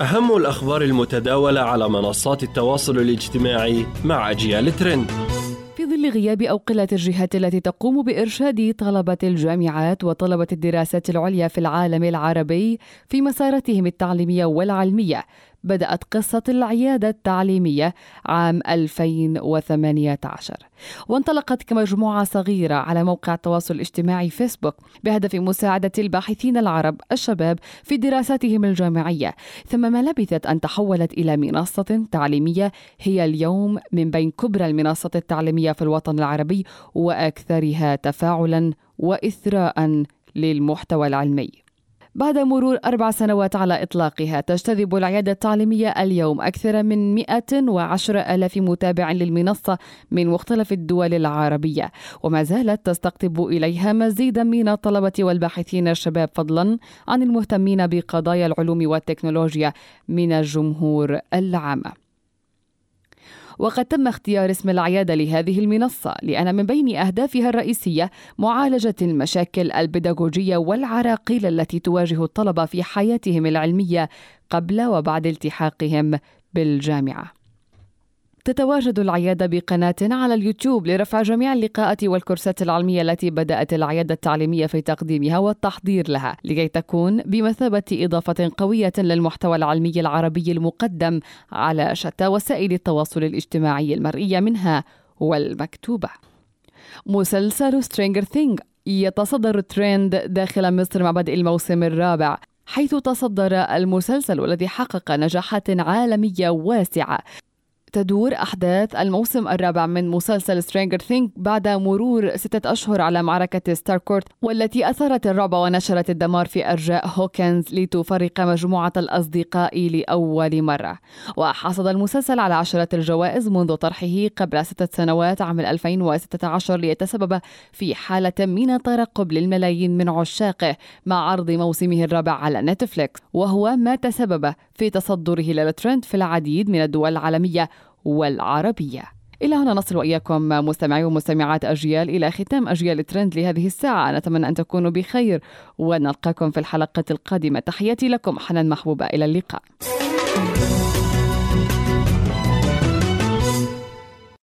أهم الأخبار المتداولة على منصات التواصل الاجتماعي مع أجيال ترند. في ظل غياب أو قلة الجهات التي تقوم بإرشاد طلبة الجامعات وطلبة الدراسات العليا في العالم العربي في مساراتهم التعليمية والعلمية بدأت قصة العيادة التعليمية عام 2018 وانطلقت كمجموعة صغيرة على موقع التواصل الاجتماعي فيسبوك بهدف مساعدة الباحثين العرب الشباب في دراساتهم الجامعية. ثم ما لبثت أن تحولت إلى منصة تعليمية هي اليوم من بين كبرى المنصات التعليمية في الوطن العربي وأكثرها تفاعلا وإثراء للمحتوى العلمي. بعد مرور أربع سنوات على إطلاقها تجتذب العيادة التعليمية اليوم أكثر من 110 ألاف متابع للمنصة من مختلف الدول العربية. وما زالت تستقطب إليها مزيدا من الطلبة والباحثين الشباب فضلا عن المهتمين بقضايا العلوم والتكنولوجيا من الجمهور العام. وقد تم اختيار اسم العيادة لهذه المنصة لأن من بين أهدافها الرئيسية معالجة المشاكل البيداغوجية والعراقيل التي تواجه الطلبة في حياتهم العلمية قبل وبعد التحاقهم بالجامعة. تتواجد العيادة بقناة على اليوتيوب لرفع جميع اللقاءات والكورسات العلمية التي بدأت العيادة التعليمية في تقديمها والتحضير لها لكي تكون بمثابة إضافة قوية للمحتوى العلمي العربي المقدم على شتى وسائل التواصل الاجتماعي المرئية منها والمكتوبة. مسلسل Stranger Things يتصدر الترند داخل مصر مع بدء الموسم الرابع حيث تصدر المسلسل والذي حقق نجاحات عالمية واسعة تدور أحداث الموسم الرابع من مسلسل Stranger Things بعد مرور ستة أشهر على معركة ستاركورت والتي أثارت الرعب ونشرت الدمار في أرجاء هوكنز لتفرق مجموعة الأصدقاء لأول مرة. وحصد المسلسل على عشرات الجوائز منذ طرحه قبل ستة سنوات عام 2016 ليتسبب في حالة من الترقب للملايين من عشاقه مع عرض موسمه الرابع على نتفليكس. وهو ما تسبب في تصدره للترند في العديد من الدول العالمية والعربية. إلى هنا نصل وإياكم مستمعي ومستمعات أجيال إلى ختام أجيال ترند لهذه الساعة. نتمنى أن تكونوا بخير ونلقاكم في الحلقة القادمة. تحياتي لكم حنان محبوبة. إلى اللقاء.